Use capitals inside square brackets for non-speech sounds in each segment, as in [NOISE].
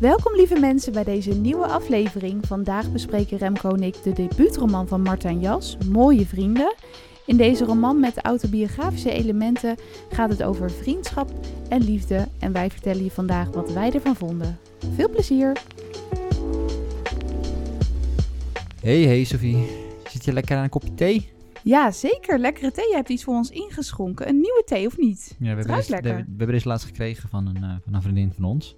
Welkom lieve mensen bij deze nieuwe aflevering. Vandaag bespreken Remco en ik de debuutroman van Martijn Jas, Mooie Vrienden. In deze roman met autobiografische elementen gaat het over vriendschap en liefde en wij vertellen je vandaag wat wij ervan vonden. Veel plezier! Hey, hey Sophie. Zit je lekker aan een kopje thee? Ja, zeker. Lekkere thee. Je hebt iets voor ons ingeschonken. Een nieuwe thee, of niet? Ja, we hebben, deze, we hebben deze laatst gekregen van een, eh, van een vriendin van ons.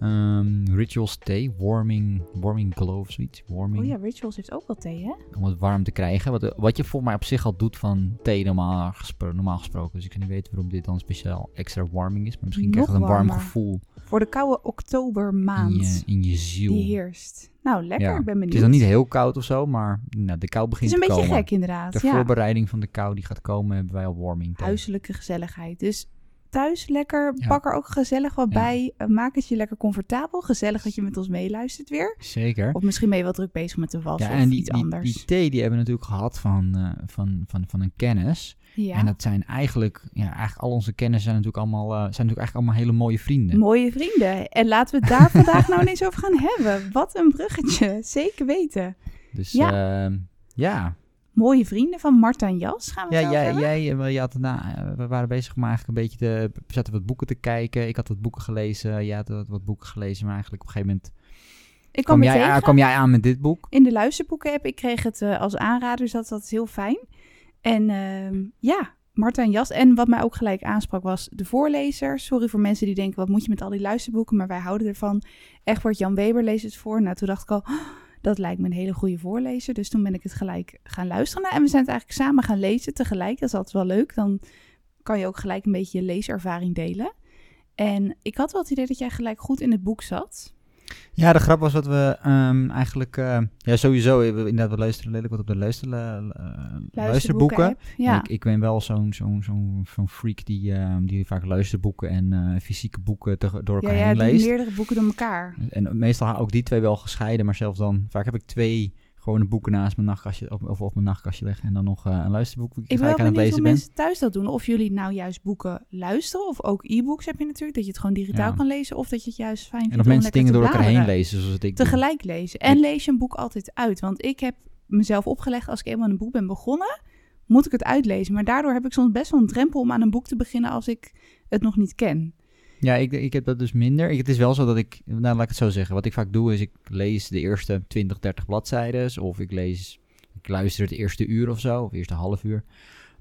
Ehm, Rituals thee, warming, warming glow of zoiets. Warming, Oh ja, Rituals heeft ook wel thee, hè? om het warm te krijgen. Wat, wat je volgens mij op zich al doet van thee normaal, gespro- normaal gesproken. Dus ik kan niet weten waarom dit dan speciaal extra warming is. Maar misschien Nog krijgt het een warm gevoel Voor de koude in oktobermaand je, in je ziel. die heerst. Nou, lekker. Ja. Ik ben benieuwd. Het is dan niet heel koud of zo, maar nou, de kou Het begint is een te beetje komen. gek inderdaad. De ja. voorbereiding van de kou die gaat komen, hebben wij al warming thee. Huiselijke gezelligheid. Dus thuis lekker, Ja. pak er ook gezellig wat Ja. bij. Eh, Maak het je lekker comfortabel. Gezellig dat je met ons meeluistert weer. Zeker. Of misschien ben je wel druk bezig met de was Ja, of en die, iets die, anders. die thee die hebben we natuurlijk gehad van, eh, van, van, van een kennis. ja. En dat zijn eigenlijk, ja, eigenlijk al onze kennis zijn natuurlijk allemaal, eh, zijn natuurlijk eigenlijk allemaal hele mooie vrienden. Mooie vrienden. En laten we het daar [LAUGHS] vandaag nou ineens over gaan hebben. Wat een bruggetje. Zeker weten. Dus Ja. ja, ja. Mooie vrienden van Martijn Jas gaan we ja jij, hebben. jij, eh, je had, nou, eh, we waren bezig om eigenlijk een beetje te, we zaten wat boeken te kijken. Ik had wat boeken gelezen, jij had wat, wat boeken gelezen, maar eigenlijk op een gegeven moment Ik kwam kwam jij, aan, kwam jij aan met dit boek. in de luisterboeken-app. Ik kreeg het eh, als aanrader, dus dat, dat is heel fijn. En ehm, ja, Martijn Jas. En wat mij ook gelijk aansprak was de voorlezer. Sorry voor mensen die denken, wat moet je met al die luisterboeken? Maar wij houden ervan. Egbert Jan Weber leest het voor. Nou, toen dacht ik al, "Oh, dat lijkt me een hele goede voorlezer. Dus toen ben ik het gelijk gaan luisteren. Nou, en we zijn het eigenlijk samen gaan lezen tegelijk. Dat is altijd wel leuk. Dan kan je ook gelijk een beetje je leeservaring delen. En ik had wel het idee dat jij gelijk goed in het boek zat. Ja, de grap was dat we ehm, eigenlijk, eh, ja sowieso, eh, we, inderdaad, we luisteren redelijk wat op de luister, eh, luisterboeken. Luisterboeken-app. Ja. Ik, ik ben wel zo'n zo'n zo'n zo'n freak die, ehm, die vaak luisterboeken en eh, fysieke boeken te- door Ja, elkaar ja, heen die leest. meerdere boeken door elkaar. En meestal ook die twee wel gescheiden, maar zelfs dan, vaak heb ik twee gewone boeken naast mijn nachtkastje, op, of op mijn nachtkastje leggen en dan nog eh, een luisterboek ik Ik ben het benieuwd hoe mensen thuis dat doen. Of jullie nou juist boeken luisteren. Of ook e-books heb je natuurlijk. Dat je het gewoon digitaal Ja. kan lezen. Of dat je het juist fijn vindt En of mensen dingen door elkaar heen lezen, zoals ik doe. Tegelijk lezen. En lees je een boek altijd uit. Want ik heb mezelf opgelegd. Als ik eenmaal een boek ben begonnen. Moet ik het uitlezen. Maar daardoor heb ik soms best wel een drempel om aan een boek te beginnen. Als ik het nog niet ken. Ja, ik, ik heb dat dus minder. Ik, het is wel zo dat ik, nou laat ik het zo zeggen. Wat ik vaak doe is ik lees de eerste 20, 30 bladzijden. Of ik lees, ik luister het eerste uur of zo, of eerste half uur.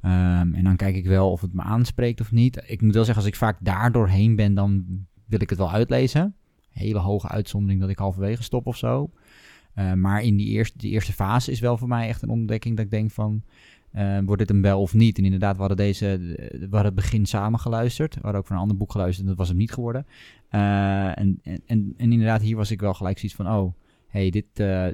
Ehm, en dan kijk ik wel of het me aanspreekt of niet. Ik moet wel zeggen, als ik vaak daar doorheen ben, dan wil ik het wel uitlezen. Hele hoge uitzondering dat ik halverwege stop of zo. Eh, maar in die eerste, die eerste fase is wel voor mij echt een ontdekking dat ik denk van... eh, wordt dit hem wel of niet? En inderdaad, we hadden, deze, we hadden het begin samen geluisterd. We hadden ook van een ander boek geluisterd en dat was hem niet geworden. Eh, en, en, en, inderdaad, hier was ik wel gelijk zoiets van... Oh, hey, dit, eh,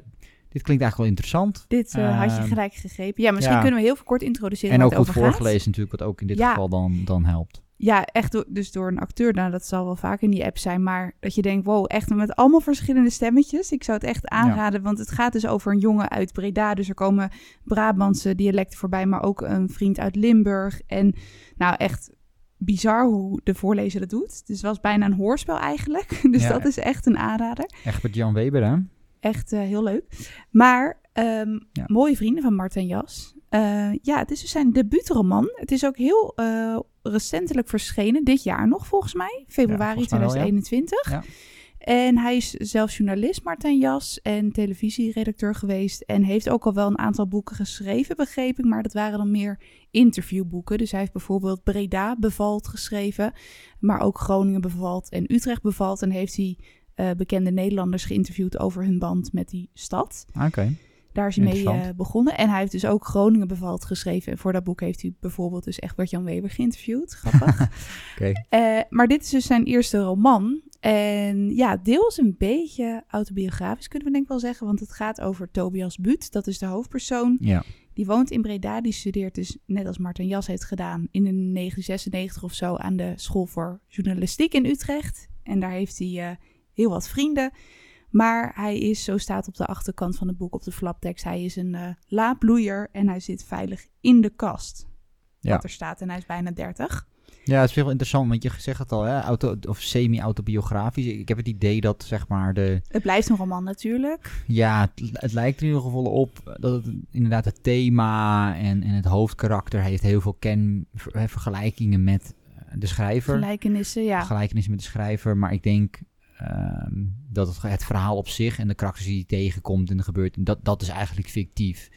dit klinkt eigenlijk wel interessant. Dit eh, had je Ehm, gelijk gegrepen. Ja, misschien ja. kunnen we heel veel kort introduceren En ook goed voorgelezen natuurlijk, wat ook in dit Ja. geval dan, dan helpt. Ja, echt door, dus door een acteur. Nou, dat zal wel vaak in die app zijn. Maar dat je denkt, wow, echt met allemaal verschillende stemmetjes. Ik zou het echt aanraden, want het gaat dus over een jongen uit Breda. Dus er komen Brabantse dialecten voorbij, maar ook een vriend uit Limburg. En nou, echt bizar hoe de voorlezer dat doet. Dus het was bijna een hoorspel eigenlijk. [LAUGHS] Dus Ja. dat is echt een aanrader. Echt met Jan Weber, hè? Echt eh, heel leuk. Maar ehm, Ja. mooie vrienden van Martijn Jas. Eh, ja, het is dus zijn debuutroman. Het is ook heel eh, recentelijk verschenen, dit jaar nog volgens mij, februari volgens mij wel, ja. 2021. Ja. En hij is zelf journalist, Martijn Jas, en televisieredacteur geweest. En heeft ook al wel een aantal boeken geschreven, begreep ik. Maar dat waren dan meer interviewboeken. Dus hij heeft bijvoorbeeld Breda bevalt geschreven. Maar ook Groningen bevalt en Utrecht bevalt. En heeft hij eh, bekende Nederlanders geïnterviewd over hun band met die stad. Oké. Daar is hij mee eh, begonnen. En hij heeft dus ook Groningen bevalt geschreven. En voor dat boek heeft hij bijvoorbeeld dus echt Jan Weber geïnterviewd. Grappig. [LAUGHS] [LAUGHS] Eh, maar dit is dus zijn eerste roman. En ja, deels een beetje autobiografisch kunnen we denk ik wel zeggen. Want het gaat over Tobias Buut. Dat is de hoofdpersoon. Ja. Die woont in Breda. Die studeert dus, net als Martin Jas heeft gedaan, in de 1996 of zo aan de school voor journalistiek in Utrecht. En daar heeft hij eh, heel wat vrienden. Maar hij is, zo staat op de achterkant van het boek op de flaptekst, hij is een eh laadbloeier en hij zit veilig in de kast. Ja. Wat er staat en hij is bijna 30. Ja, het is wel interessant, want je zegt het al, hè, auto, of semi-autobiografisch. Ik heb het idee dat, zeg maar, de... Het blijft een roman natuurlijk. Ja, het, het lijkt er in ieder geval op dat het inderdaad het thema en, en het hoofdkarakter heeft heel veel ken, ver- vergelijkingen met eh, de schrijver. Gelijkenissen, ja. Gelijkenissen met de schrijver, maar ik denk ehm, dat het, het verhaal op zich en de karakters die tegenkomt en gebeurt, dat, dat is eigenlijk fictief.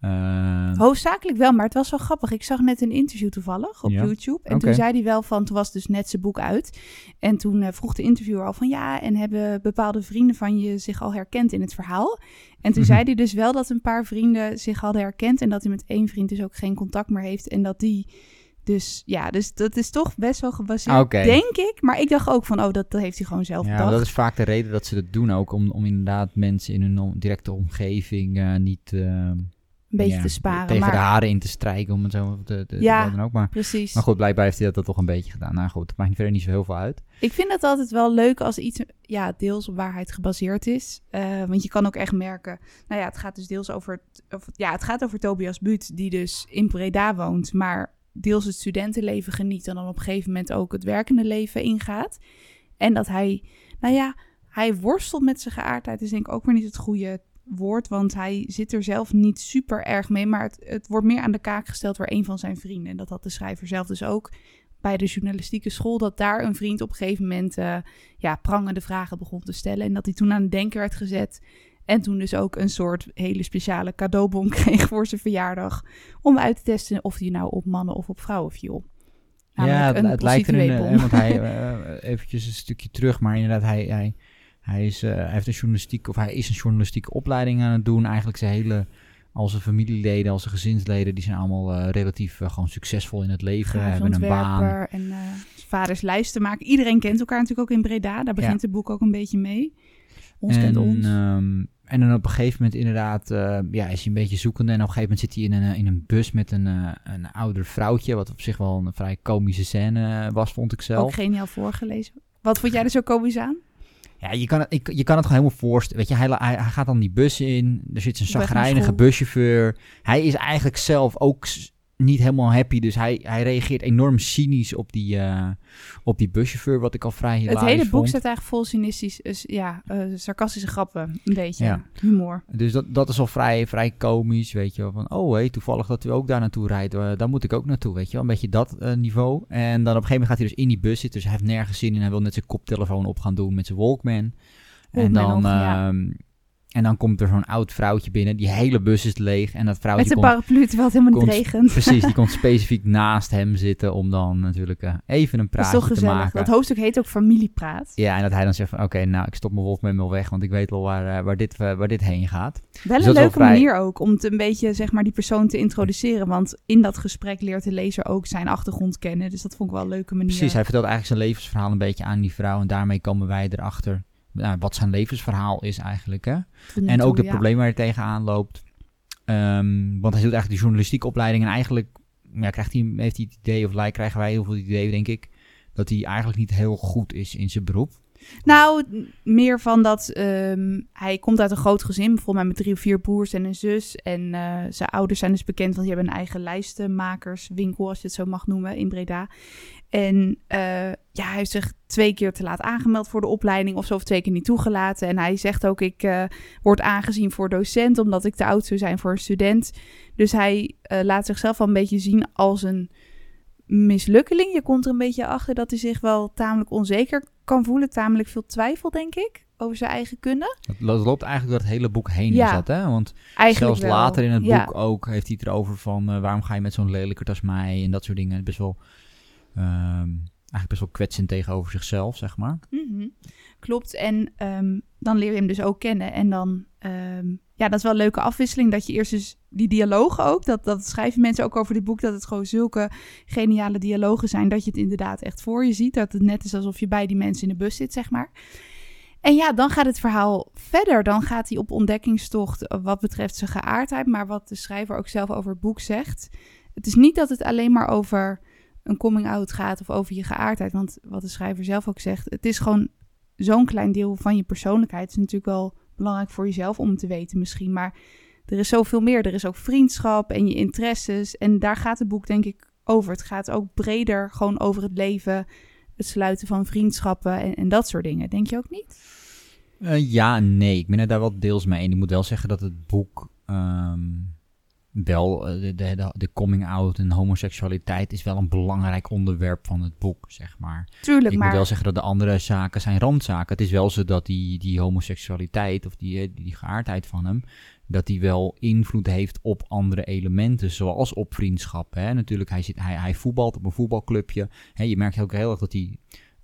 Ehm, Hoofdzakelijk wel, maar het was wel grappig. Ik zag net een interview toevallig op Ja? YouTube. En toen zei hij wel van, toen was dus net zijn boek uit. En toen eh, vroeg de interviewer al van, ja, en hebben bepaalde vrienden van je zich al herkend in het verhaal? En toen Mhm. zei hij dus wel dat een paar vrienden zich hadden herkend. En dat hij met één vriend dus ook geen contact meer heeft. En dat die dus, ja, dus dat is toch best wel gebaseerd, Oké. denk ik. Maar ik dacht ook van, oh, dat, dat heeft hij gewoon zelf ja, bedacht. dat is vaak de reden dat ze dat doen ook, om, om inderdaad mensen in hun directe omgeving eh, niet... ehm, een beetje ja, te sparen. Tegen Maar de haren in te strijken, om het zo te, te, Ja. dan ook. Maar, precies. maar goed, blijkbaar heeft hij dat toch een beetje gedaan. Nou goed, het maakt verder niet zo heel veel uit. Ik vind het altijd wel leuk als iets ja, deels op waarheid gebaseerd is. Eh, want je kan ook echt merken. Nou ja, het gaat dus deels over. over ja, het gaat over Tobias Buut, die dus in Breda woont. Maar deels het studentenleven geniet. En dan op een gegeven moment ook het werkende leven ingaat. En dat hij. Nou ja, hij worstelt met zijn geaardheid. Is denk ik ook weer niet het goede woord. Want hij zit er zelf niet super erg mee. Maar het, het wordt meer aan de kaak gesteld door een van zijn vrienden. En dat had de schrijver zelf dus ook bij de journalistieke school, dat daar een vriend op een gegeven moment eh, ja, prangende vragen begon te stellen. En dat hij toen aan het denken werd gezet. En toen dus ook een soort hele speciale cadeaubon [LAUGHS] kreeg voor zijn verjaardag. Om uit te testen of hij nou op mannen of op vrouwen viel. Namelijk ja, het, een lijkt erin, eh, prostitueebon. want hij, [LAUGHS] eh, eventjes een stukje terug, maar inderdaad, hij, hij, hij, is, eh, hij heeft een journalistiek, of hij is een journalistieke opleiding aan het doen. Eigenlijk zijn hele, al zijn familieleden, al zijn gezinsleden, die zijn allemaal eh, relatief eh, gewoon succesvol in het leven, Grafisch hebben een baan. en eh, vaders lijsten maken. Iedereen kent elkaar natuurlijk ook in Breda. Daar begint het boek ook een beetje mee. Ons kent en, ons. ehm, en dan op een gegeven moment inderdaad, eh, ja, is hij een beetje zoekende. En op een gegeven moment zit hij in een, eh, in een bus met een, eh, een ouder vrouwtje, wat op zich wel een vrij komische scène was, vond ik zelf. ook geniaal voorgelezen. Wat vond jij er zo komisch aan? Ja, je kan, het, ik, je kan het gewoon helemaal voorstellen. Weet je, hij, hij, hij gaat dan die bus in. Er zit een zagrijnige buschauffeur. Hij is eigenlijk zelf ook niet helemaal happy. Dus hij, hij reageert enorm cynisch op die, eh, op die buschauffeur. Wat ik al vrij hilarisch Het hele boek vond. staat eigenlijk vol cynistisch, dus, ja, eh, sarcastische grappen, een beetje, Ja. humor. Dus dat, dat is al vrij, vrij komisch, weet je wel. Van, oh hé, toevallig dat u ook daar naartoe rijdt. eh, daar moet ik ook naartoe, weet je wel. Een beetje dat niveau. En dan op een gegeven moment gaat hij dus in die bus zitten. Dus hij heeft nergens zin in. Hij wil net zijn koptelefoon op gaan doen met zijn Walkman. en dan... ja. En dan komt er zo'n oud vrouwtje binnen. Die hele bus is leeg. En dat Met vrouwtje een komt... paraplu, terwijl het helemaal niet regent. Precies, die komt [LAUGHS] specifiek naast hem zitten. Om dan natuurlijk eh, even een Dat is praatje toch te gezellig. maken. Dat hoofdstuk heet ook Familiepraat. Ja, en dat hij dan zegt van... Oké, nou, ik stop mijn Walkman wel weg. Want ik weet wel waar, eh, waar, dit, eh, waar dit heen gaat. Wel Dus een leuke vrij- manier ook om het een beetje, zeg maar, die persoon te introduceren. Want in dat gesprek leert de lezer ook zijn achtergrond kennen. Dus dat vond ik wel een leuke manier. Precies, hij vertelt eigenlijk zijn levensverhaal een beetje aan die vrouw. En daarmee komen wij erachter nou, wat zijn levensverhaal is eigenlijk. Hè? En ook de ja. problemen waar hij tegenaan loopt. Ehm, want hij doet eigenlijk die journalistieke opleiding. En eigenlijk ja, krijgt hij, heeft hij het idee, of like, krijgen wij heel veel het idee, denk ik... dat hij eigenlijk niet heel goed is in zijn beroep. Nou, meer van dat ehm, hij komt uit een groot gezin, bijvoorbeeld met drie of vier broers en een zus. En eh, zijn ouders zijn dus bekend, want die hebben een eigen lijstenmakerswinkel, als je het zo mag noemen, in Breda. En eh, ja, hij heeft zich twee keer te laat aangemeld voor de opleiding of zo, of twee keer niet toegelaten. En hij zegt ook, ik eh, word aangezien voor docent, omdat ik te oud zou zijn voor een student. Dus hij eh, laat zichzelf wel een beetje zien als een mislukkeling. Je komt er een beetje achter dat hij zich wel tamelijk onzeker kan voelen. Tamelijk veel twijfel, denk ik, over zijn eigen kunnen. Dat lo- loopt eigenlijk door het hele boek heen Ja. dat, hè? Want Eigenlijk zelfs wel. later in het Ja. boek ook heeft hij het erover van... waarom ga je met zo'n lelijkert als mij en dat soort dingen. Best wel, ehm, eigenlijk best wel kwetsend tegenover zichzelf, zeg maar. Mhm. Klopt. En ehm, dan leer je hem dus ook kennen. En dan, ehm, ja, dat is wel een leuke afwisseling. Dat je eerst dus die dialogen ook, dat, dat schrijven mensen ook over dit boek, dat het gewoon zulke geniale dialogen zijn, dat je het inderdaad echt voor je ziet. Dat het net is alsof je bij die mensen in de bus zit, zeg maar. En ja, dan gaat het verhaal verder. Dan gaat hij op ontdekkingstocht eh, wat betreft zijn geaardheid, maar wat de schrijver ook zelf over het boek zegt. Het is niet dat het alleen maar over een coming-out gaat of over je geaardheid. Want wat de schrijver zelf ook zegt, het is gewoon zo'n klein deel van je persoonlijkheid. Het is natuurlijk wel belangrijk voor jezelf om te weten misschien. Maar er is zoveel meer. Er is ook vriendschap en je interesses. En daar gaat het boek denk ik over. Het gaat ook breder gewoon over het leven, het sluiten van vriendschappen en, en dat soort dingen. Denk je ook niet? Uh, ja, nee. Ik ben het daar wel deels mee. En ik moet wel zeggen dat het boek ehm, wel, eh, de, de, de, coming out en homoseksualiteit is wel een belangrijk onderwerp van het boek, zeg maar. Tuurlijk, ik maar... moet wel zeggen dat de andere zaken zijn randzaken. Het is wel zo dat die, die homoseksualiteit of die, die, die geaardheid van hem, dat die wel invloed heeft op andere elementen, zoals op vriendschap. Hè? Natuurlijk, hij, zit, hij, hij voetbalt op een voetbalclubje. Hè? Je merkt ook heel erg dat hij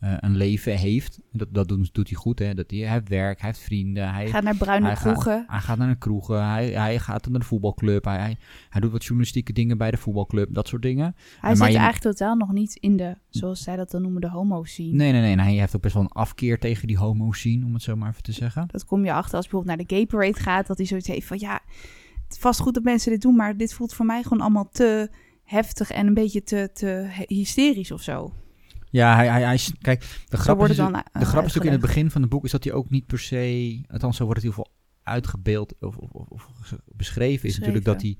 uh, een leven heeft. Dat, dat doet, doet, hij goed. Hè? Dat hij, hij heeft werk, hij heeft vrienden. Hij gaat naar bruine hij kroegen. Gaat, hij gaat naar de kroegen. Hij, hij gaat naar de voetbalclub. Hij, hij, hij, doet wat journalistieke dingen bij de voetbalclub. Dat soort dingen. Hij zit eigenlijk totaal nog niet in de, zoals zij dat dan noemen, de homo-scene. Nee, nee, nee. hij heeft ook best wel een afkeer tegen die homo-scene, om het zo maar even te zeggen. Dat kom je achter als bijvoorbeeld naar de gay parade gaat. Dat hij zoiets heeft van, ja, het is vast goed dat mensen dit doen. Maar dit voelt voor mij gewoon allemaal te heftig en een beetje te, te hysterisch of zo. Ja, hij, hij, hij kijk, de grap, is, dan, de grap is natuurlijk in het begin van het boek is dat hij ook niet per se, althans zo wordt het heel veel uitgebeeld of, of, of, beschreven, is natuurlijk dat hij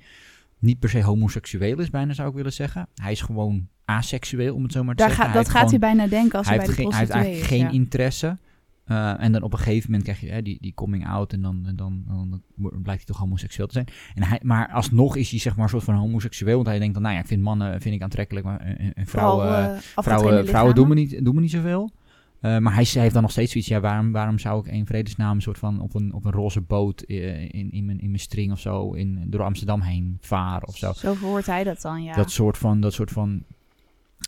niet per se homoseksueel is, bijna zou ik willen zeggen. Hij is gewoon aseksueel, om het zo maar te Daar zeggen. dat gaat hij bijna denken als hij, bij de geen, Hij heeft eigenlijk geen interesse. Uh, en dan op een gegeven moment krijg je hè, die, die coming out en dan, en dan, dan, blijkt hij toch homoseksueel te zijn. En hij, maar alsnog is hij zeg maar een soort van homoseksueel, want hij denkt dan, nou ja, ik vind mannen vind ik aantrekkelijk, maar en, vrouwen, uh, vrouwen, vrouwen doen me niet, doen me niet zoveel. Uh, maar hij, hij heeft dan nog steeds zoiets, ja, waarom, waarom zou ik een vredesnaam een soort van op een, op een roze boot in, in, mijn, in mijn string of zo in, door Amsterdam heen varen of zo. Zo verhoort hij dat dan, ja. Dat soort van, dat soort van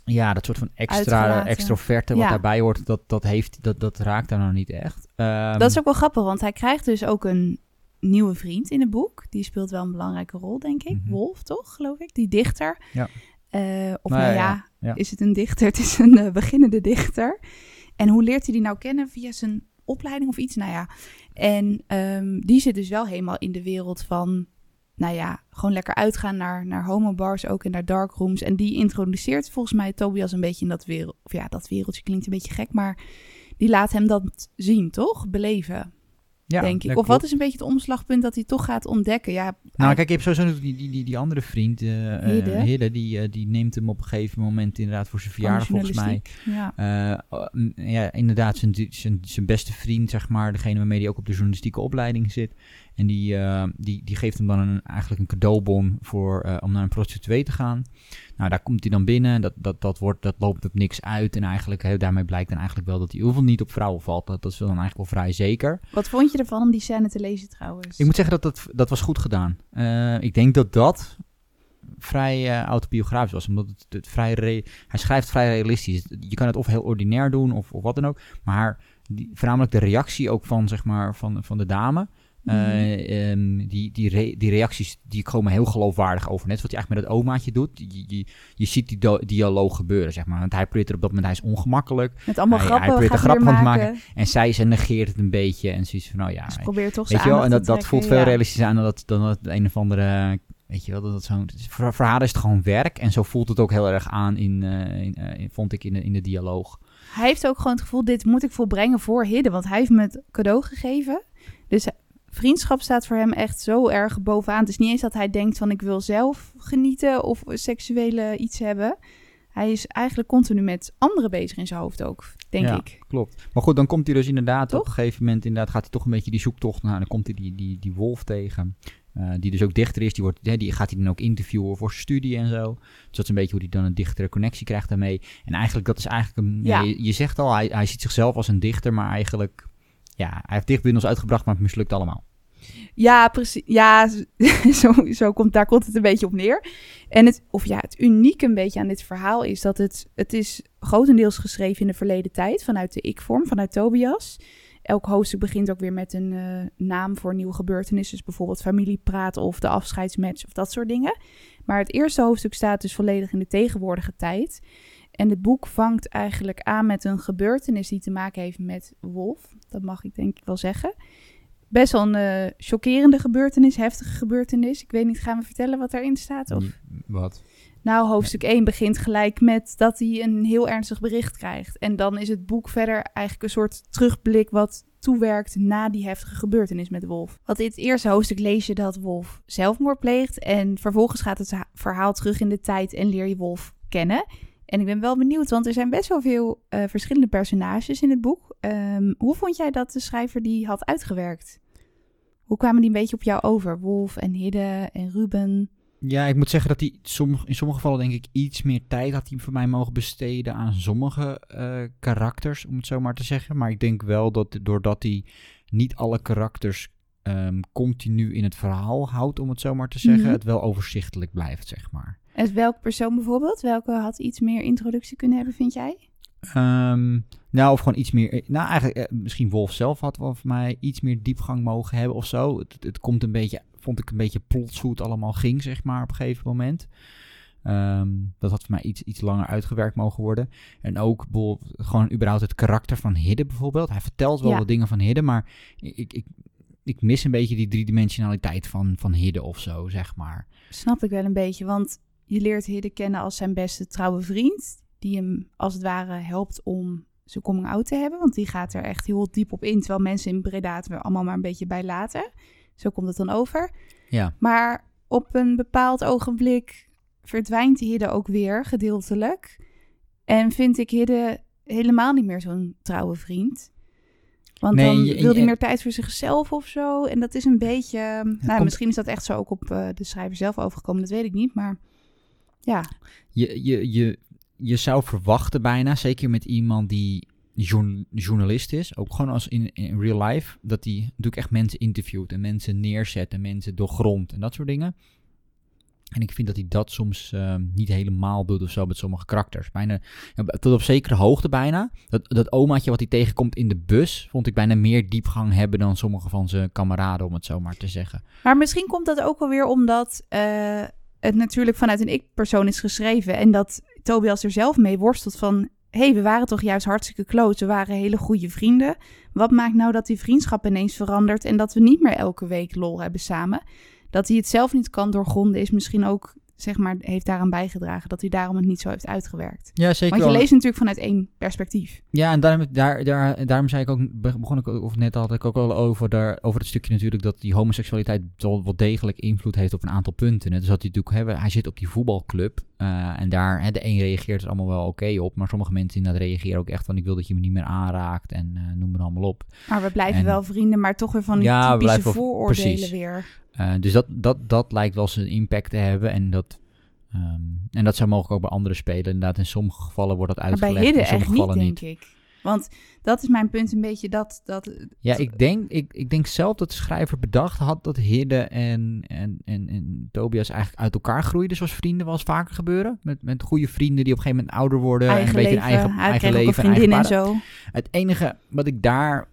ja, dat soort van extra extroverte wat daarbij hoort, dat, dat, heeft, dat, dat raakt daar nog niet echt. Um, dat is ook wel grappig, want hij krijgt dus ook een nieuwe vriend in het boek. Die speelt wel een belangrijke rol, denk ik. Mm Wolf, toch, geloof ik? Die dichter. Ja. Uh, of nou, ja, ja, is het een dichter? [LAUGHS] Het is een uh, beginnende dichter. En hoe leert hij die nou kennen? Via zijn opleiding of iets? Nou ja. En um, die zit dus wel helemaal in de wereld van nou ja, gewoon lekker uitgaan naar, naar homobars ook en naar darkrooms. En die introduceert volgens mij Tobias een beetje in dat wereld. Of ja, dat wereldje klinkt een beetje gek, maar die laat hem dat zien, toch? Beleven. Ja, denk ik. Of wat is een beetje het omslagpunt dat hij toch gaat ontdekken? Ja, nou, kijk, je hebt sowieso die, die, die, die andere vriend, uh, Hidde. die, uh, die neemt hem op een gegeven moment inderdaad voor zijn verjaardag, volgens mij. Ja, ja inderdaad, zijn, zijn, zijn beste vriend, zeg maar, degene waarmee hij ook op de journalistieke opleiding zit. En die, uh, die, die geeft hem dan een, eigenlijk een cadeaubon voor, uh, om naar een prostituee te gaan. Nou, daar komt hij dan binnen. Dat, dat, dat, wordt, dat loopt op niks uit. En eigenlijk, he, daarmee blijkt dan eigenlijk wel dat hij heel veel niet op vrouwen valt. Dat, dat is dan eigenlijk wel vrij zeker. Wat vond je ervan om die scène te lezen trouwens? Ik moet zeggen dat dat, dat was goed gedaan. Uh, ik denk dat dat vrij uh, autobiografisch was. Omdat het, het vrij hij schrijft vrij realistisch. Je kan het of heel ordinair doen of, of wat dan ook. Maar die, voornamelijk de reactie ook van, zeg maar, van, van de dame... Uh, die, die, die reacties die komen heel geloofwaardig over. Net wat hij eigenlijk met het omaatje doet. Je, je, je ziet die dialoog gebeuren, zeg maar. Want hij probeert er op dat moment, hij is ongemakkelijk. Met allemaal hij, grappen Hij probeert er van te maken. En zij ze negeert het een beetje. En zoiets van, nou ja. Ze probeert toch Weet je wel, en dat, dat voelt veel realistischer aan dan dat, dan dat een of andere... Weet je wel, dat, dat zo, voor, voor haar is het gewoon werk. En zo voelt het ook heel erg aan, in, uh, in, uh, vond ik, in de, in de dialoog. Hij heeft ook gewoon het gevoel, dit moet ik volbrengen voor Hidde. Want hij heeft me het cadeau gegeven. Dus vriendschap staat voor hem echt zo erg bovenaan. Het is niet eens dat hij denkt van ik wil zelf genieten of seksuele iets hebben. Hij is eigenlijk continu met anderen bezig in zijn hoofd ook, denk ja, ik. klopt. Maar goed, dan komt hij dus inderdaad toch? op een gegeven moment, inderdaad gaat hij toch een beetje die zoektocht naar. Dan komt hij die, die, die wolf tegen. Uh, die dus ook dichter is, die, wordt, ja, die gaat hij dan ook interviewen voor zijn studie en zo. Dus dat is een beetje hoe hij dan een dichtere connectie krijgt daarmee. En eigenlijk, dat is eigenlijk een, ja. je, je, zegt al, hij, hij ziet zichzelf als een dichter, maar eigenlijk ja, hij heeft dichtbundels uitgebracht, maar het mislukt allemaal. Ja, precies. Ja, [LAUGHS] zo, zo komt, daar komt het een beetje op neer. En het, of ja, het unieke een beetje aan dit verhaal is dat het, het is grotendeels geschreven in de verleden tijd, vanuit de ik-vorm, vanuit Tobias. Elk hoofdstuk begint ook weer met een uh, naam voor nieuwe gebeurtenissen. Dus bijvoorbeeld familiepraat of de afscheidsmatch of dat soort dingen. Maar het eerste hoofdstuk staat dus volledig in de tegenwoordige tijd. En het boek vangt eigenlijk aan met een gebeurtenis die te maken heeft met Wolf. Dat mag ik denk ik wel zeggen. Best wel een uh, chockerende gebeurtenis, heftige gebeurtenis. Ik weet niet, gaan we vertellen wat daarin staat? Of? Wat? Nou, hoofdstuk 1 begint gelijk met dat hij een heel ernstig bericht krijgt. En dan is het boek verder eigenlijk een soort terugblik wat toewerkt na die heftige gebeurtenis met Wolf. Want in het eerste hoofdstuk lees je dat Wolf zelfmoord pleegt. En vervolgens gaat het verhaal terug in de tijd en leer je Wolf kennen. En ik ben wel benieuwd, want er zijn best wel veel eh, verschillende personages in het boek. Ehm, hoe vond jij dat de schrijver die had uitgewerkt? Hoe kwamen die een beetje op jou over? Wolf en Hidde en Ruben? Ja, ik moet zeggen dat hij in sommige gevallen denk ik iets meer tijd had hij voor mij mogen besteden aan sommige uh, karakters, om het zo maar te zeggen. Maar ik denk wel dat doordat hij niet alle karakters um, continu in het verhaal houdt, om het zo maar te zeggen, Mhm. het wel overzichtelijk blijft, zeg maar. En welke persoon bijvoorbeeld? Welke had iets meer introductie kunnen hebben, vind jij? Ehm, nou, of gewoon iets meer. Nou, eigenlijk, eh, misschien Wolf zelf had wel voor mij iets meer diepgang mogen hebben of zo. Het, het komt een beetje, vond ik een beetje plots hoe het allemaal ging, zeg maar, op een gegeven moment. Ehm, dat had voor mij iets, iets langer uitgewerkt mogen worden. En ook gewoon überhaupt het karakter van Hidde bijvoorbeeld. Hij vertelt wel Ja. wat dingen van Hidde, maar ik, ik, ik mis een beetje die driedimensionaliteit van, van Hidde of zo, zeg maar. Snap ik wel een beetje, want je leert Hidde kennen als zijn beste trouwe vriend. Die hem als het ware helpt om zijn coming out te hebben. Want die gaat er echt heel diep op in, terwijl mensen in Breda het er allemaal maar een beetje bij laten. Zo komt het dan over. Ja. Maar op een bepaald ogenblik verdwijnt Hidde ook weer, gedeeltelijk. En vind ik Hidde helemaal niet meer zo'n trouwe vriend. Want Nee, dan je- wil hij meer tijd voor zichzelf of zo. En dat is een beetje... nou, komt- misschien is dat echt zo ook op eh, de schrijver zelf overgekomen. Dat weet ik niet, maar... Ja, Je, je, je, je zou verwachten bijna, zeker met iemand die journ- journalist is, ook gewoon als in, in real life, dat hij natuurlijk echt mensen interviewt en mensen neerzet en mensen doorgrondt en dat soort dingen. En ik vind dat hij dat soms ehm, niet helemaal doet of zo met sommige karakters. Bijna, tot op zekere hoogte bijna. Dat, dat omaatje wat hij tegenkomt in de bus, vond ik bijna meer diepgang hebben dan sommige van zijn kameraden, om het zo maar te zeggen. maar misschien komt dat ook wel weer omdat eh, het natuurlijk vanuit een ik-persoon is geschreven. En dat Tobias er zelf mee worstelt van... hey, we waren toch juist hartstikke close. We waren hele goede vrienden. Wat maakt nou dat die vriendschap ineens verandert... en dat we niet meer elke week lol hebben samen? Dat hij het zelf niet kan doorgronden is misschien ook... zeg maar, heeft daaraan bijgedragen... dat hij daarom het niet zo heeft uitgewerkt. Ja, zeker. Want je leest natuurlijk vanuit één perspectief. Ja, en daarom, daar, daar, daarom zei ik ook, be- begon ik of net had ik ook al over, daar, over het stukje natuurlijk dat die homoseksualiteit wel, wel degelijk invloed heeft op een aantal punten. Hè. Dus dat hij natuurlijk, hè, hij zit op die voetbalclub eh, en daar, hè, de een reageert er allemaal wel oké op, maar sommige mensen inderdaad reageren ook echt van ik wil dat je me niet meer aanraakt en eh, noem maar allemaal op. Maar we blijven En- wel vrienden, maar toch weer van die Ja, we typische blijven wel- vooroordelen precies. weer. Eh, dus dat, dat, dat lijkt wel zijn impact te hebben en dat... ehm, en dat zou mogelijk ook bij andere spelen. Inderdaad, in sommige gevallen wordt dat Maar bij uitgelegd, Hidde in sommige echt niet, denk ik. Want dat is mijn punt een beetje dat... dat Ja, ik denk, ik, ik denk zelf dat de schrijver bedacht had dat Hidde en, en, en, en Tobias eigenlijk uit elkaar groeiden zoals vrienden wel eens vaker gebeuren. Met, met goede vrienden die op een gegeven moment ouder worden en een beetje leven, een eigen, eigen leven. en eigen en paden. zo. Het enige wat ik daar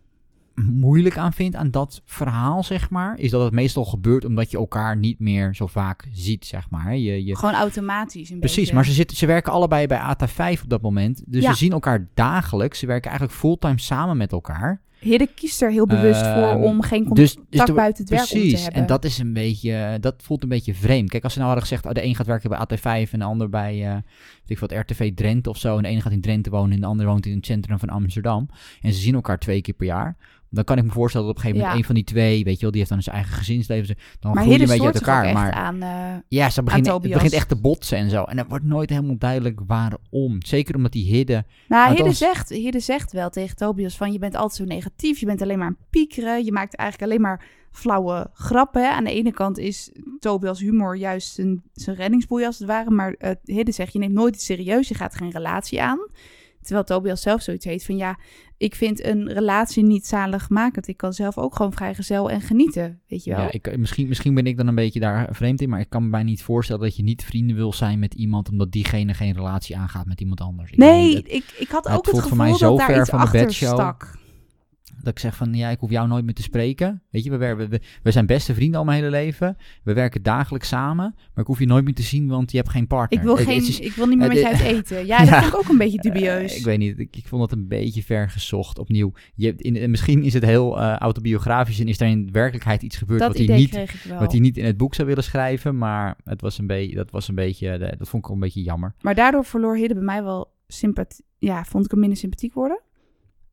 moeilijk aan vind aan dat verhaal, zeg maar, is dat het meestal gebeurt omdat je elkaar niet meer zo vaak ziet, zeg maar. Je, je, Gewoon automatisch een Precies, beetje. maar ze, zitten, ze werken allebei bij ATA5 op dat moment. Dus Ja. ze zien elkaar dagelijks. Ze werken eigenlijk fulltime samen met elkaar. Hidde kiest er heel bewust Ehm, voor om geen contact dus, dus buiten het werk om te Precies, hebben. en dat is een beetje, dat voelt een beetje vreemd. Kijk, als ze nou hadden gezegd, oh, de een gaat werken bij AT5 en de ander bij, eh weet ik wat, RTV Drenthe of zo. En de ene gaat in Drenthe wonen en de ander woont in het centrum van Amsterdam. En ze zien elkaar twee keer per jaar. Dan kan ik me voorstellen dat op een gegeven moment Ja. een van die twee, weet je wel, die heeft dan zijn eigen gezinsleven. ze- Dan maar groei je Hidde een beetje uit elkaar. echt Maar aan... eh, ja, ze beginnen, het begint echt te botsen en zo. En het wordt nooit helemaal duidelijk waarom. Zeker omdat die Hidde Nou, Hidde Althans- zegt, Hidde zegt wel tegen Tobias van... je bent altijd zo negatief, je bent alleen maar aan het piekeren... je maakt eigenlijk alleen maar flauwe grappen. Aan de ene kant is Tobias humor juist zijn, zijn reddingsboei als het ware... maar Hidde zegt, je neemt nooit iets serieus, je gaat geen relatie aan... Terwijl Tobias zelf zoiets heeft van... ja, ik vind een relatie niet zaligmakend. Ik kan zelf ook gewoon vrijgezel en genieten, weet je wel. Ja, ik, misschien, misschien ben ik dan een beetje daar vreemd in, maar ik kan me bijna niet voorstellen dat je niet vrienden wil zijn met iemand omdat diegene geen relatie aangaat met iemand anders. Ik nee, niet, ik, ik had het ook het voelt voor mij gevoel zo dat daar ver iets van de achter bedshow. stak. Dat ik zeg van ja, ik hoef jou nooit meer te spreken. Weet je, we, we, we, we zijn beste vrienden al mijn hele leven. We werken dagelijks samen, maar ik hoef je nooit meer te zien, want je hebt geen partner. Ik wil, Het- geen, is- ik wil niet meer het met je uit eten. [LAUGHS] Ja, dat Ja. vond ik ook een beetje dubieus. Eh, ik weet niet, ik, ik vond dat een beetje ver gezocht opnieuw. Je, in, misschien is het heel eh, autobiografisch en is er in werkelijkheid iets gebeurd dat wat hij niet. Wat hij niet in het boek zou willen schrijven, maar het was een beetje, dat was een beetje, eh, dat vond ik wel een beetje jammer. Maar daardoor verloor Hidde bij mij wel sympathie. Ja, vond ik hem minder sympathiek worden.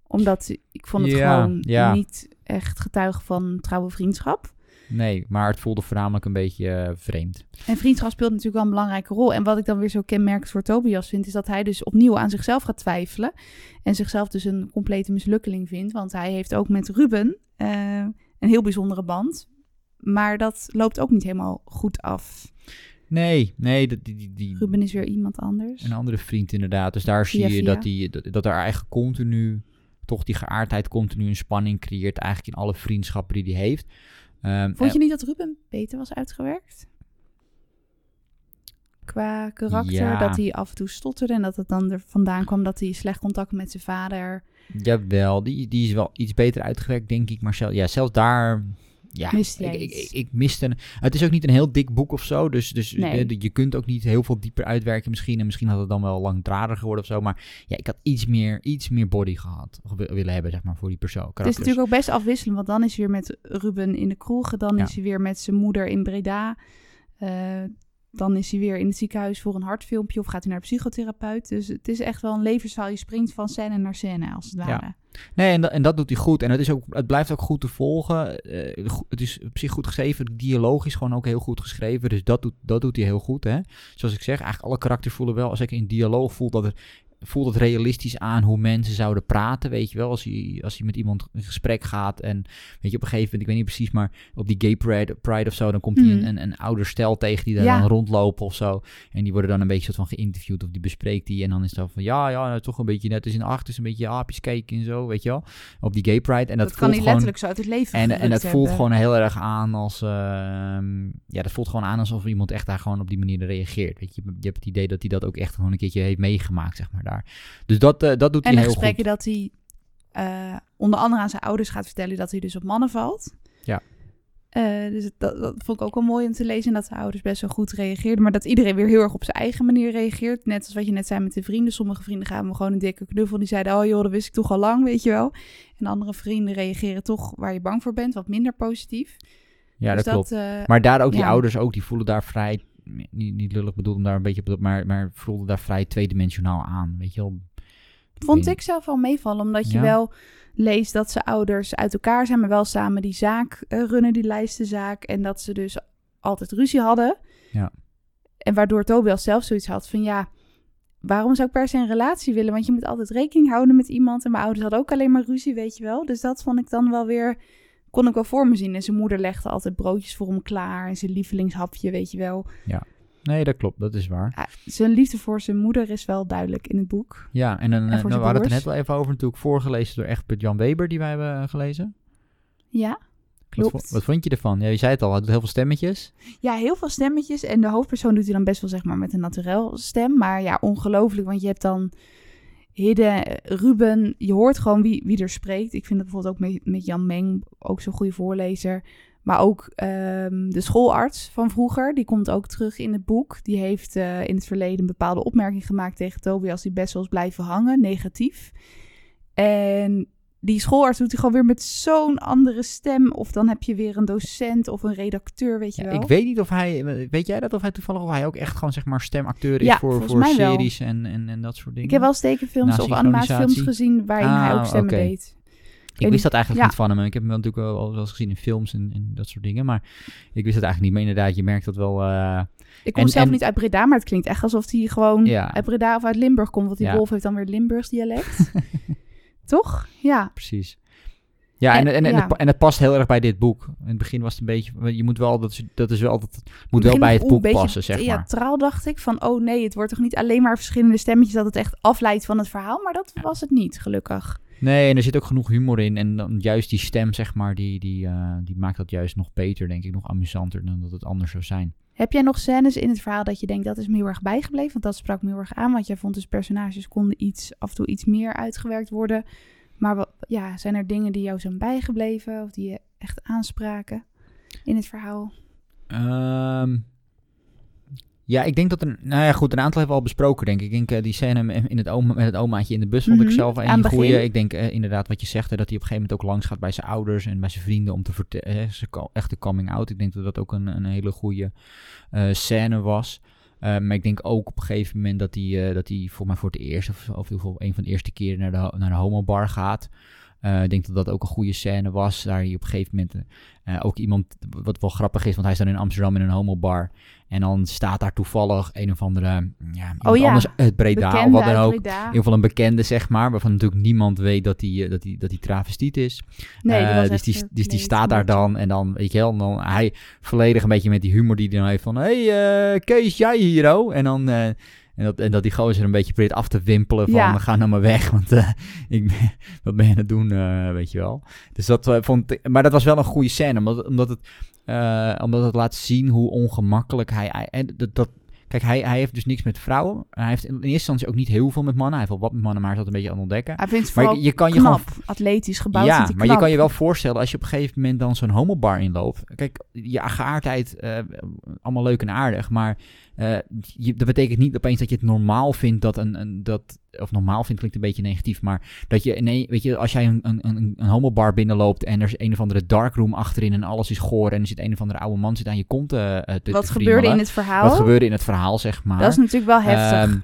Omdat ik vond het Ja, gewoon ja. niet echt getuige van trouwe vriendschap. Nee, maar het voelde voornamelijk een beetje eh, vreemd. En vriendschap speelt natuurlijk wel een belangrijke rol. En wat ik dan weer zo kenmerkend voor Tobias vind, is dat hij dus opnieuw aan zichzelf gaat twijfelen. En zichzelf dus een complete mislukkeling vindt. Want hij heeft ook met Ruben eh, een heel bijzondere band. Maar dat loopt ook niet helemaal goed af. Nee, nee, dat- die, die, die, Ruben is weer iemand anders. een andere vriend inderdaad. Dus daar zie je via. dat, die, dat, dat er eigenlijk continu, toch die geaardheid continu een spanning creëert. Eigenlijk in alle vriendschappen die hij heeft. Ehm, Vond je niet dat Ruben beter was uitgewerkt? Qua karakter, Ja. dat hij af en toe stotterde en dat het dan er vandaan kwam dat hij slecht contact met zijn vader Jawel, die, die is wel iets beter uitgewerkt, denk ik. Maar zelf, ja, zelfs daar... Ja, ik, ik, ik, miste... Een, het is ook niet een heel dik boek of zo. Dus, dus Nee. je kunt ook niet heel veel dieper uitwerken misschien. En misschien had het dan wel langdradiger geworden of zo. Maar ja, ik had iets meer, iets meer body gehad. Willen hebben, zeg maar, voor die persoon. Het is natuurlijk ook best afwisselend, want dan is hij weer met Ruben in de kroeg, dan Ja. is hij weer met zijn moeder in Breda. Eh, dan is hij weer in het ziekenhuis voor een hartfilmpje of gaat hij naar een psychotherapeut. Dus het is echt wel een levensverhaal. Je springt van scène naar scène, als het Ja. ware. Nee, en, dat- en dat doet hij goed. En het, is ook, het blijft ook goed te volgen. Eh, het is op zich goed geschreven. De dialoog is gewoon ook heel goed geschreven. Dus dat doet, dat doet hij heel goed. Hè? Zoals ik zeg, eigenlijk alle karakters voelen wel... Als ik in dialoog voel dat het, voelt het realistisch aan hoe mensen zouden praten. Weet je wel, als hij, als hij met iemand in gesprek gaat. En weet je, op een gegeven moment, ik weet niet precies... maar op die gay pride, pride of zo... dan komt hij Mhm. een, een, een ouder stel tegen die daar Ja. dan rondlopen of zo. En die worden dan een beetje soort van geïnterviewd of die bespreekt die. En dan is het dan van ja, ja, nou, toch een beetje net als in acht is een beetje aapjes kijken en zo, weet je wel. Op die gay pride. En dat, Dat, kan hij letterlijk zo uit het leven en, en dat voelt gewoon heel erg aan als, ehm, ja, dat voelt gewoon aan alsof iemand echt daar gewoon op die manier reageert. Weet je, je hebt het idee dat hij dat ook echt gewoon een keertje heeft meegemaakt, zeg maar daar. Dus dat, eh, dat doet En hij heel gesprekken goed. dat hij eh, onder andere aan zijn ouders gaat vertellen dat hij dus op mannen valt. Ja. Eh, dus dat, dat vond ik ook wel mooi om te lezen. En dat de ouders best wel goed reageerden. Maar dat iedereen weer heel erg op zijn eigen manier reageert. Net als wat je net zei met de vrienden. Sommige vrienden gaven me gewoon een dikke knuffel. Die zeiden, oh joh, dat wist ik toch al lang, weet je wel. En andere vrienden reageren toch waar je bang voor bent. Wat minder positief. Ja, Dus dat klopt. Maar daar ook die ja. ouders ook, die voelen daar vrij, niet, niet lullig bedoeld om daar een beetje op, maar, maar voelden daar vrij tweedimensionaal aan, weet je wel. Vond ik zelf wel meevallen, omdat je Ja. wel leest dat ze ouders uit elkaar zijn, maar wel samen die zaak eh, runnen, die lijstenzaak. En dat ze dus altijd ruzie hadden. Ja. En waardoor Tobias zelf zoiets had van ja, waarom zou ik per se een relatie willen? Want je moet altijd rekening houden met iemand. En mijn ouders hadden ook alleen maar ruzie, weet je wel. Dus dat vond ik dan wel weer, kon ik wel voor me zien. En zijn moeder legde altijd broodjes voor hem klaar. En zijn lievelingshapje, weet je wel. Nee, dat klopt, dat is waar. Ja, zijn liefde voor zijn moeder is wel duidelijk in het boek. Ja, en dan, En eh, nou, we hadden het er net wel even over, natuurlijk voorgelezen door Egbert Jan Weber, die wij hebben eh, gelezen. Ja, klopt. wat vond je ervan? Ja, je zei het al, hij doet heel veel stemmetjes. Ja, heel veel stemmetjes. En de hoofdpersoon doet hij dan best wel zeg maar met een naturel stem. Maar ja, ongelooflijk. Want je hebt dan Hidde, Ruben. Je hoort gewoon wie, wie er spreekt. Ik vind dat bijvoorbeeld ook met, met Jan Meng ook zo'n goede voorlezer. Maar ook ehm, de schoolarts van vroeger. Die komt ook terug in het boek. Die heeft eh, in het verleden een bepaalde opmerking gemaakt tegen Tobias. Die best wel blijven hangen, negatief. En die schoolarts doet hij gewoon weer met zo'n andere stem. Of dan heb je weer een docent of een redacteur, weet je Ja, wel. ik weet niet of hij, weet jij dat, of hij toevallig, of hij ook echt gewoon zeg maar stemacteur is Ja, voor, voor series en, en, en dat soort dingen? Ik heb wel eens tekenfilms of animatiefilms gezien waarin hij Ah, ook stemmen oké. deed. Ik wist dat eigenlijk Ja. niet van hem. Ik heb hem natuurlijk wel, al wel eens gezien in films en, en dat soort dingen. Maar ik wist het eigenlijk niet. Maar inderdaad, je merkt dat wel. eh, Ik kom En- zelf en- niet uit Breda, maar het klinkt echt alsof hij gewoon Ja. uit Breda of uit Limburg komt. Want die Ja. Wolf heeft dan weer Limburgs dialect. [LAUGHS] Toch? Ja. precies. Ja, en, En- en, en, ja. Het, en het past heel erg bij dit boek. In het begin was het een beetje. Je moet wel, dat is, dat is wel, altijd moet wel bij het boek een passen, zeg maar. theatraal dacht ik. Van, oh nee, het wordt toch niet alleen maar verschillende stemmetjes dat het echt afleidt van het verhaal. Maar dat was het niet, gelukkig. Nee, en er zit ook genoeg humor in. En dan juist die stem, zeg maar, die, die, eh, die maakt dat juist nog beter, denk ik. Nog amusanter dan dat het anders zou zijn. Heb jij nog scènes in het verhaal dat je denkt dat is me heel erg bijgebleven? Want dat sprak me heel erg aan. Want jij vond dus personages konden iets, af en toe iets meer uitgewerkt worden. Maar wat, ja, zijn er dingen die jou zijn bijgebleven of die je echt aanspraken in het verhaal? Ehm, ja, ik denk dat er... Nou ja, goed, een aantal hebben we al besproken, denk ik. Ik denk eh, die scène in het oma, met het omaatje in de bus vond ik Mhm, zelf een het goeie. begin. Ik denk eh, inderdaad wat je zegt, dat hij op een gegeven moment ook langs gaat bij zijn ouders en bij zijn vrienden om te vertellen, echte coming out. Ik denk dat dat ook een, een hele goede eh, scène was. Maar ik denk ook op een gegeven moment dat hij, dat hij voor mij voor het eerst, of, of in ieder geval een van de eerste keren naar de, naar de homobar gaat. Eh, ik denk dat dat ook een goede scène was. Daar je op een gegeven moment eh, ook iemand, wat wel grappig is, want hij staat in Amsterdam in een homobar. En dan staat daar toevallig een of andere, ja, iemand Oh ja, anders uit Breda Bekende of wat dan ook. In ieder geval een bekende, zeg maar, waarvan natuurlijk niemand weet dat hij dat die, dat die travestiet is. Nee, Eh, was dus, die, dus die staat daar dan en dan, weet je wel, dan hij volledig een beetje met die humor die hij dan heeft van, hey eh, Kees, jij hier oh? En dan, eh, en dat, en dat die gozer een beetje probeert af te wimpelen van, Ja. ga nou maar weg, [LAUGHS] want eh, ik ben, wat ben je aan het doen, eh, weet je wel. Dus dat eh, vond ik, maar dat was wel een goede scène, omdat, omdat het, omdat het laat zien hoe ongemakkelijk hij, en dat, dat Kijk, hij, hij heeft dus niks met vrouwen. Hij heeft in eerste instantie ook niet heel veel met mannen. Hij heeft wel wat met mannen, maar hij is dat een beetje aan het ontdekken. Hij vindt het Maar je, je kan je gewoon atletisch gebouwd. ja, maar je kan je wel voorstellen als je op een gegeven moment dan zo'n homobar inloopt. Kijk, je geaardheid, allemaal leuk en aardig, maar eh, je, dat betekent niet opeens dat je het normaal vindt dat een, een dat, of normaal vindt klinkt een beetje negatief, maar dat je, nee, weet je, als jij een, een, een, een homobar binnenloopt en er is een of andere darkroom achterin en alles is goor en er zit een of andere oude man zit aan je kont eh, te, te Wat te gebeurde in het verhaal? Wat gebeurde in het verhaal, zeg maar. Dat is natuurlijk wel heftig. Ehm,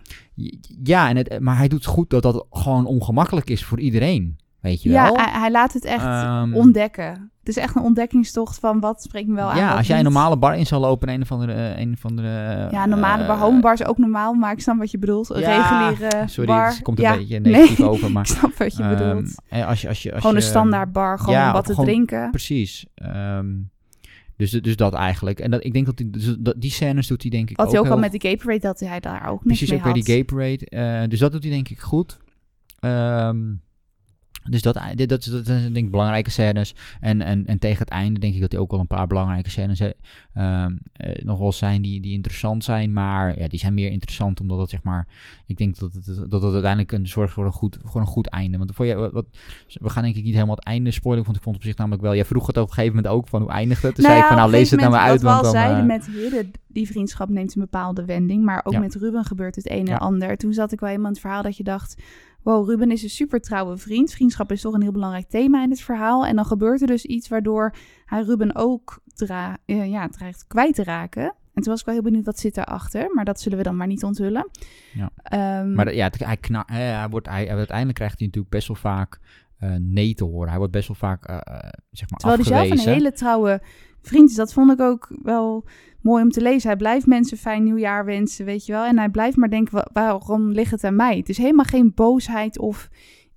ja, en het, maar hij doet goed dat dat gewoon ongemakkelijk is voor iedereen. Weet je ja, wel? hij, hij laat het echt Ehm, ontdekken. Het is echt een ontdekkingstocht van wat spreekt me wel aan. ja, als jij een normale bar in zou lopen en een of andere... Een of andere Ja, normale eh, bar. Homebar is ook normaal, maar ik snap wat je bedoelt. Een Ja, reguliere Sorry, bar. het komt een ja, beetje negatief nee, over, [LAUGHS] maar... ik snap wat je ehm, bedoelt. eh, als je, als je, als Gewoon je, een standaard bar, gewoon ja, om wat te gewoon- drinken. Precies. ehm, dus, dus dat eigenlijk. En dat, ik denk dat, die, dus dat die scènes doet hij denk ik Wat hij ook al met de gay parade, dat hij daar ook niks Precies, mee ook weer die gay parade. Eh, dus dat doet hij denk ik goed. Ehm, dus dat, dat, dat zijn denk ik belangrijke scènes. En, en, en tegen het einde denk ik dat hij ook wel een paar belangrijke scènes he- ehm, eh, nog wel zijn die, die interessant zijn. Maar ja, die zijn meer interessant omdat het zeg maar... Ik denk dat het, dat het uiteindelijk een zorgt voor een goed, voor een goed einde. Want voor je, wat, wat- we gaan denk ik niet helemaal het einde spoilen. Want ik vond het op zich namelijk wel... Jij vroeg het op een gegeven moment ook van hoe eindigt het. Toen zei ik van nou lees het nou maar uit. Wat we al eh, zeiden met Hidde, die vriendschap neemt een bepaalde wending. Maar ook Ja. met Ruben gebeurt het een Ja. en ander. Toen zat ik wel helemaal in het verhaal dat je dacht... Wow, Ruben is een super trouwe vriend. Vriendschap is toch een heel belangrijk thema in het verhaal. En dan gebeurt er dus iets waardoor hij Ruben ook dra eh, ja, dreigt kwijt te raken. En toen was ik wel heel benieuwd wat zit daarachter. Maar dat zullen we dan maar niet onthullen. Ja. Ehm, Maar ja, hij, kna hè, hij wordt, hij, uiteindelijk krijgt hij natuurlijk best wel vaak eh, nee te horen. Hij wordt best wel vaak, eh, eh, zeg maar, Terwijl hij zelf een hele trouwe vriend is. Dat vond ik ook wel mooi om te lezen. Hij blijft mensen fijn nieuwjaar wensen, weet je wel. En hij blijft maar denken, wa- waarom ligt het aan mij? Het is helemaal geen boosheid of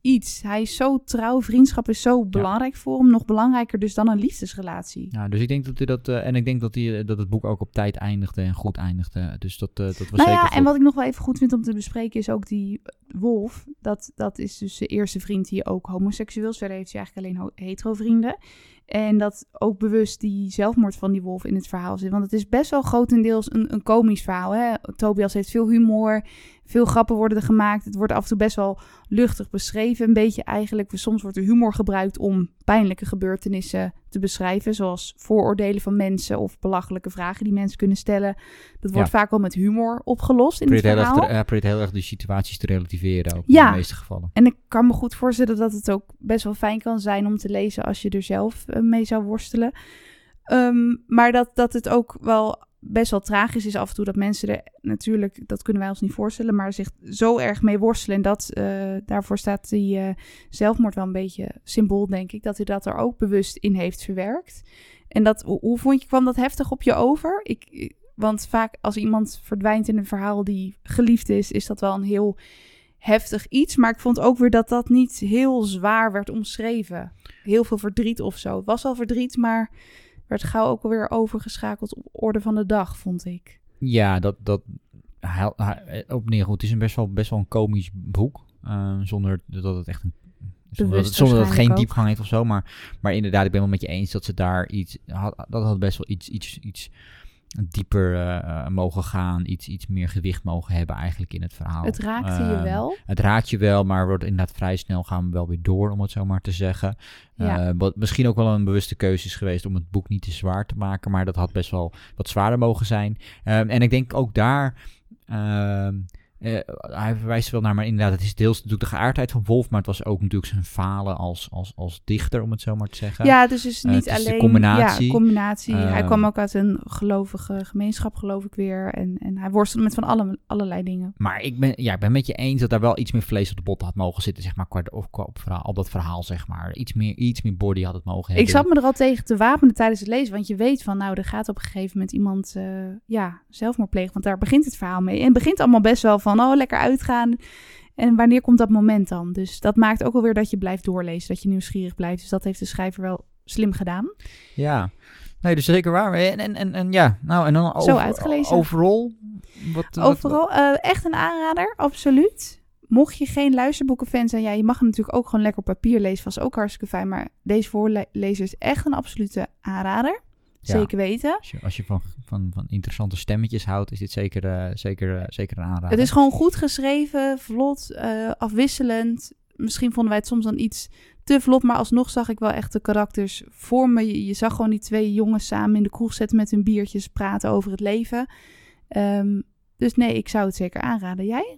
iets. Hij is zo trouw. Vriendschap is zo belangrijk voor hem. Nog belangrijker dus dan een liefdesrelatie. Ja, dus ik denk dat hij dat, eh, en ik denk dat, hij, dat het boek ook op tijd eindigde en goed eindigde. Dus dat, eh, dat was Nou zeker ja, goed. en wat ik nog wel even goed vind om te bespreken is ook die Wolf. Dat, dat is dus de eerste vriend die ook homoseksueel is. Verder heeft hij eigenlijk alleen hetero vrienden. En dat ook bewust die zelfmoord van die wolf in het verhaal zit. Want het is best wel grotendeels een, een komisch verhaal. Hè? Tobias heeft veel humor, veel grappen worden er gemaakt. Het wordt af en toe best wel luchtig beschreven. Een beetje eigenlijk, soms wordt er humor gebruikt om pijnlijke gebeurtenissen te beschrijven. Zoals vooroordelen van mensen of belachelijke vragen die mensen kunnen stellen. Dat wordt vaak wel met humor opgelost in het verhaal. te, hij probeert heel erg de situaties te relativeren ook Ja. in de meeste gevallen. En ik kan me goed voorstellen dat het ook best wel fijn kan zijn om te lezen als je er zelf eh, mee zou worstelen. Ehm, maar dat, dat het ook wel best wel tragisch is af en toe dat mensen er natuurlijk, dat kunnen wij ons niet voorstellen, maar zich zo erg mee worstelen. En dat, eh, daarvoor staat die eh, zelfmoord wel een beetje symbool, denk ik, dat hij dat er ook bewust in heeft verwerkt. En dat, hoe, hoe vond je, kwam dat heftig op je over? Ik- want vaak als iemand verdwijnt in een verhaal die geliefd is, is dat wel een heel heftig iets. Maar ik vond ook weer dat dat niet heel zwaar werd omschreven. Heel veel verdriet of zo. Het was al verdriet, maar werd gauw ook alweer overgeschakeld op orde van de dag, vond ik. Ja, dat, dat hij, hij, op neer goed. Het is een best wel, best wel een komisch boek. eh, zonder dat het echt een. Zonder dat, Bewust zonder dat het geen ook. diepgang heeft of zo. Maar, maar inderdaad, ik ben wel met je eens dat ze daar iets. Had, dat had best wel iets, iets, iets dieper eh, eh, mogen gaan. Iets, iets meer gewicht mogen hebben eigenlijk in het verhaal. het raakte je Ehm, wel. Het raakt je wel, maar wordt inderdaad vrij snel gaan we wel weer door, om het zo maar te zeggen. Ja. Eh, wat misschien ook wel een bewuste keuze is geweest om het boek niet te zwaar te maken, maar dat had best wel wat zwaarder mogen zijn. Ehm, en ik denk ook daar, ehm, eh, hij verwijst er wel naar, maar inderdaad, het is deels natuurlijk de geaardheid van Wolf, maar het was ook natuurlijk zijn falen als, als, als dichter, om het zo maar te zeggen. Ja, dus is Eh, niet het is de alleen... combinatie. Ja, combinatie. hij Ehm, kwam ook uit een gelovige gemeenschap, geloof ik weer. En, en hij worstelde met van alle, allerlei dingen. Maar ik ben, ja, ik ben met je eens dat daar wel iets meer vlees op de bot had mogen zitten, zeg maar, qua, of, qua op, verhaal, op dat verhaal, zeg maar. Iets meer, iets meer body had het mogen hebben. Ik zat me er al tegen te wapenen tijdens het lezen. Want je weet van, nou, er gaat op een gegeven moment iemand eh, ja, zelfmoord plegen. Want daar begint het verhaal mee. En het begint allemaal best wel van, oh, lekker uitgaan. En wanneer komt dat moment dan? Dus dat maakt ook alweer dat je blijft doorlezen. Dat je nieuwsgierig blijft. Dus dat heeft de schrijver wel slim gedaan. Ja, nee, dus zeker waar. En, en, en, en ja, nou, en dan over, uitgelezen. overal. Wat, wat- Overal eh, echt een aanrader, absoluut. Mocht je geen luisterboekenfan zijn, ja, je mag hem natuurlijk ook gewoon lekker op papier lezen. Was ook hartstikke fijn. Maar deze voorlezer is echt een absolute aanrader. Zeker weten. Als je, als je van, van, van interessante stemmetjes houdt, is dit zeker, eh, zeker, eh, zeker een aanrader. Het is gewoon goed geschreven, vlot, eh, afwisselend. Misschien vonden wij het soms dan iets te vlot, maar alsnog zag ik wel echt de karakters voor me. Je, je zag gewoon die twee jongens samen in de kroeg zetten met hun biertjes, praten over het leven. Ehm, dus nee, ik zou het zeker aanraden. Jij?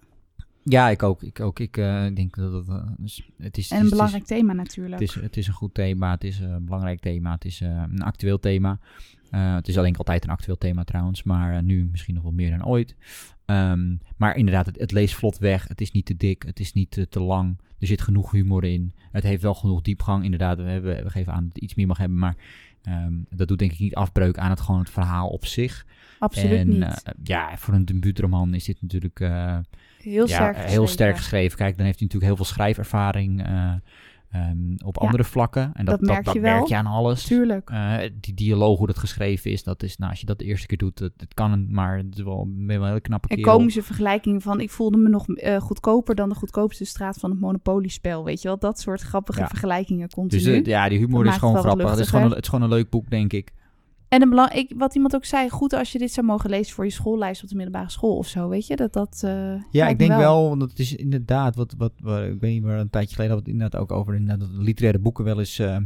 Ja, ik ook. Ik, ook. ik eh, denk dat het, eh, dus het is... En het een is- belangrijk thema natuurlijk. Het is, het is een goed thema, het is een belangrijk thema, het is eh, een actueel thema. Eh, het is alleen altijd een actueel thema trouwens, maar eh, nu misschien nog wel meer dan ooit. Ehm, maar inderdaad, het, het leest vlot weg, het is niet te dik, het is niet te, te lang. Er zit genoeg humor in. Het heeft wel genoeg diepgang, inderdaad. We, hebben, we geven aan dat het iets meer mag hebben, maar ehm, dat doet denk ik niet afbreuk aan het gewoon het verhaal op zich. Absoluut en niet. eh, ja, voor een debuutroman is dit natuurlijk eh, heel ja, sterk heel geschreven. sterk geschreven. Kijk, dan heeft hij natuurlijk heel veel schrijfervaring eh, ehm, op Ja, andere vlakken. En dat, dat merk dat, je merk je aan alles. Tuurlijk. Eh, die dialoog, hoe dat geschreven is, dat is, nou, als je dat de eerste keer doet, dat, dat kan maar het is wel, wel een hele knappe En kerel. komische vergelijkingen van... ik voelde me nog eh, goedkoper dan de goedkoopste straat van het Monopoliespel. Weet je wel, dat soort grappige vergelijkingen Dus continu. eh, ja, die humor is gewoon grappig. Het is gewoon, een, het is gewoon een leuk boek, denk ik. En een belang, ik, wat iemand ook zei, goed als je dit zou mogen lezen voor je schoollijst op de middelbare school of zo, weet je? Dat dat. eh, Ja, ik denk wel, want het is inderdaad, wat, wat, wat ik weet niet een tijdje geleden had het inderdaad ook over inderdaad, dat literaire boeken wel eens eh,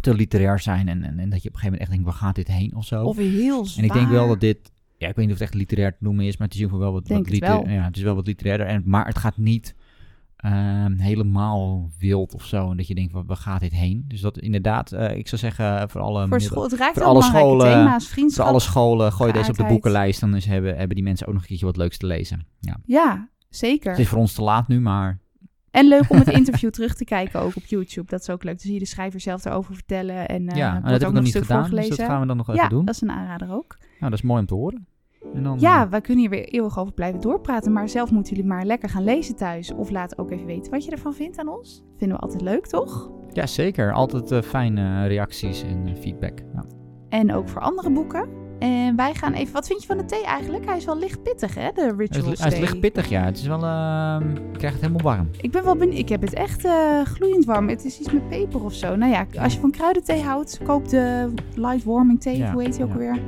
te literair zijn. En, en, en dat je op een gegeven moment echt denkt, waar gaat dit heen of zo. Of heel zwaar. En ik denk wel dat dit, ja, ik weet niet of het echt literair te noemen is, maar het is in ieder geval wel wat, wat literair. Ja, het is wel wat literairder. En, maar het gaat niet ehm, helemaal wild of zo. En dat je denkt, waar, waar gaat dit heen? Dus dat inderdaad, eh, ik zou zeggen, voor alle, voor middel-. Het raakt voor alle scholen- thema's, voor alle scholen, gooi deze op de boekenlijst. Dan is, hebben, hebben die mensen ook nog een keertje wat leuks te lezen. Ja. Ja, zeker. Het is voor ons te laat nu, maar En leuk om het [LAUGHS] interview terug te kijken ook op YouTube. Dat is ook leuk. Dan zie je de schrijver zelf daarover vertellen. En eh ja, en wordt dat heb ook ik nog niet gedaan. Dus dat gaan we dan nog even ja, doen. dat is een aanrader ook. Nou, dat is mooi om te horen. En dan, Ja, eh, wij kunnen hier weer eeuwig over blijven doorpraten. Maar zelf moeten jullie maar lekker gaan lezen thuis. Of laat ook even weten wat je ervan vindt aan ons. Vinden we altijd leuk, toch? ja, zeker. Altijd eh, fijne reacties en eh, feedback. Ja. En ook voor andere boeken. En wij gaan even... Wat vind je van de thee eigenlijk? Hij is wel licht pittig, hè? De Hij is, hij is thee. licht pittig, ja. Het is wel... ehm je krijgt het helemaal warm. Ik ben wel benieuwd. Ik heb het echt eh, gloeiend warm. Het is iets met peper of zo. Nou ja, als je van kruidenthee houdt, koop de light warming thee. Ja, Hoe heet die ook ja. alweer?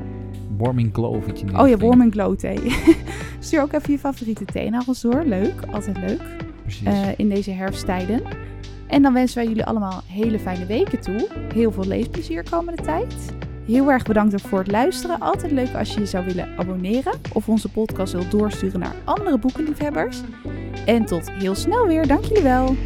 Warming glow of iets in die Oh ja, richting. warm and glow thee. [LAUGHS] Stuur ook even je favoriete theenagels door. Leuk, altijd leuk. Precies. eh, in deze herfsttijden. En dan wensen wij jullie allemaal hele fijne weken toe. Heel veel leesplezier komende tijd. Heel erg bedankt voor het luisteren. Altijd leuk als je je zou willen abonneren of onze podcast wilt doorsturen naar andere boekenliefhebbers. En tot heel snel weer. Dank jullie wel.